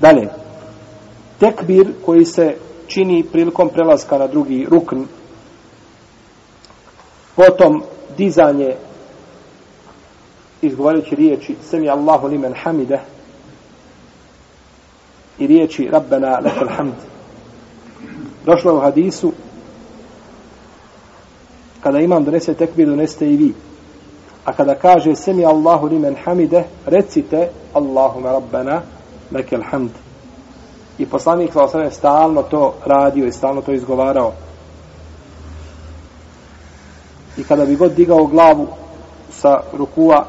Dalje, tekbir koji se čini prilikom prelaska na drugi rukn, potom dizanje izgovarajući riječi Semi Allahu limen hamide i riječi Rabbena lekel hamd. Došlo u hadisu kada imam donese tekbir, doneste i vi. A kada kaže Semi Allahu limen hamide, recite Allahume Rabbena lekal hamd. I poslanik sa osrame stalno to radio i stalno to izgovarao. I kada bi god digao glavu sa rukua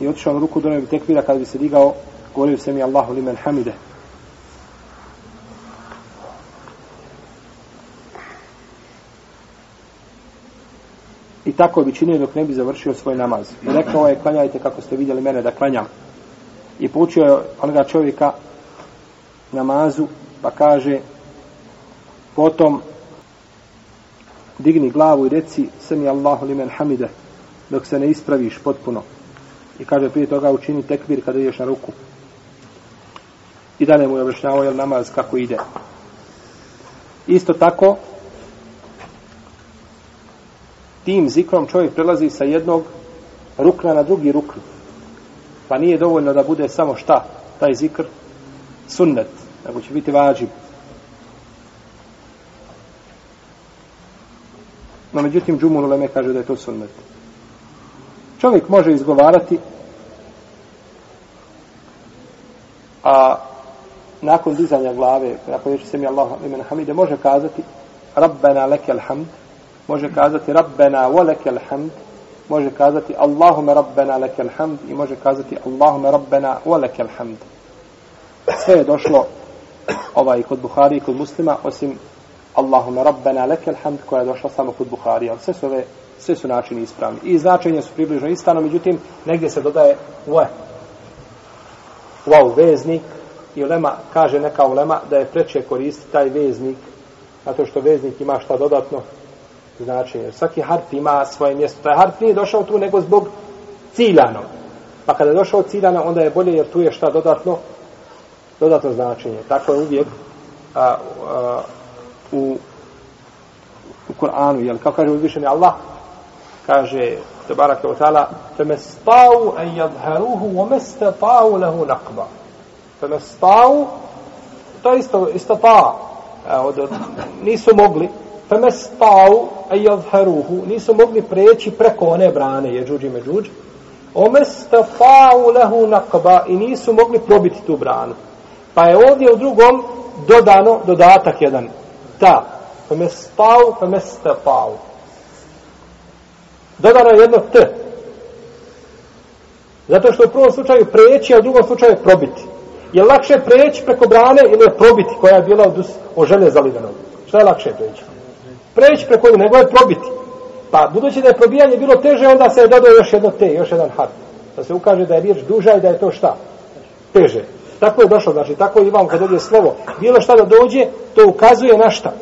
i otišao na ruku do nebi tekbira, kada bi se digao, govorio se mi Allahu limen hamide. I tako bi činio dok ne bi završio svoj namaz. I rekao je, klanjajte kako ste vidjeli mene da klanjam. I poučio je onoga čovjeka namazu, pa kaže, potom digni glavu i reci, sami Allahu limen hamide, dok se ne ispraviš potpuno. I kaže, prije toga učini tekbir kada ideš na ruku. I dalje mu je objašnjavao jel namaz kako ide. Isto tako, tim zikrom čovjek prelazi sa jednog rukna na drugi rukn. Pa nije dovoljno da bude samo šta, taj zikr, sunnet, nego će biti vađib. No, međutim, Džumul uleme kaže da je to sunnet. Čovjek može izgovarati a nakon dizanja glave, nakon reći se mi Allah imen hamide, može kazati Rabbena lekel hamd, može kazati Rabbena wa lekel hamd, može kazati Allahume Rabbena lekel hamd i može kazati Allahume Rabbena wa lekel hamd. Sve je došlo ovaj kod Buhari i kod muslima, osim Allahume Rabbena lekel hamd koja je došla samo kod Buhari, ali sve su ove sve su načini ispravni. I značenje su približno istano, međutim, negdje se dodaje ue. Wow, veznik. I ulema, kaže neka ulema, da je preče koristiti taj veznik, zato što veznik ima šta dodatno značenje. Svaki harf ima svoje mjesto. Taj harf nije došao tu nego zbog ciljano. Pa kada je došao ciljano, onda je bolje jer tu je šta dodatno dodatno značenje. Tako je uvijek a, a, u u Kur'anu, jel, kako kaže uzvišeni Allah, kaže Tebarake wa ta'ala فَمَسْتَاوُ أَنْ يَظْهَرُوهُ وَمَسْتَطَاوُ لَهُ نَقْبَ فَمَسْتَاوُ to je isto, isto ta od, od, nisu mogli فَمَسْتَاوُ a i nisu mogli preći preko one brane, je džuđi me džuđ, omestafau lehu naqba i nisu mogli probiti tu branu. Pa je ovdje u drugom dodano, dodatak jedan, ta, omestau, omestafau. Dodano je jedno t. Zato što u prvom slučaju preći, a u drugom slučaju probiti. Je lakše preći preko brane ili je probiti koja je bila od ožene zalivenog? Šta je lakše preći? Preći preko nje, nego je probiti. Pa budući da je probijanje bilo teže, onda se je dodao još jedno te, još jedan harf. Da se ukaže da je riječ duža i da je to šta? Teže. Tako je došlo, znači tako i vam kad dođe slovo. Bilo šta da dođe, to ukazuje na šta?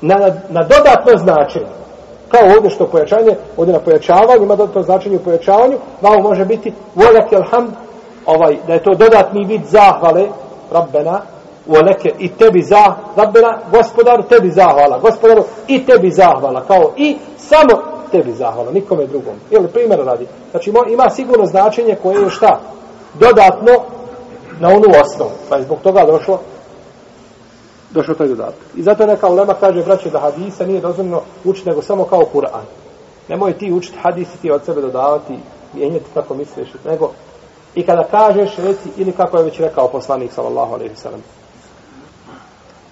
Na, na, na dodatno značenje kao ovdje što pojačanje, ovdje na pojačavanju, ima dodatno značenje u pojačavanju, vamo može biti volek jelhamd, ovaj, da je to dodatni vid zahvale, rabbena, voleke i tebi za, rabbena, gospodaru, tebi zahvala, gospodaru, i tebi zahvala, kao i samo tebi zahvala, nikome drugom. Ili primjer radi. Znači, ima sigurno značenje koje je šta? Dodatno na onu osnovu. Pa je zbog toga došlo došao taj dodatak. I zato neka ulema kaže, braće, da hadisa nije dozvoljeno učiti nego samo kao Kur'an. Nemoj ti učiti hadisi i ti od sebe dodavati, mijenjati kako misliš, nego i kada kažeš, reci, ili kako je već rekao poslanik, sallallahu alaihi sallam.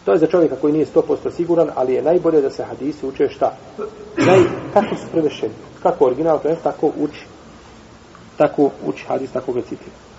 To je za čovjeka koji nije 100% siguran, ali je najbolje da se hadisi uče šta? Naj, kako su prevešeni? Kako original, tako uči. Tako uči hadis, tako ga citira.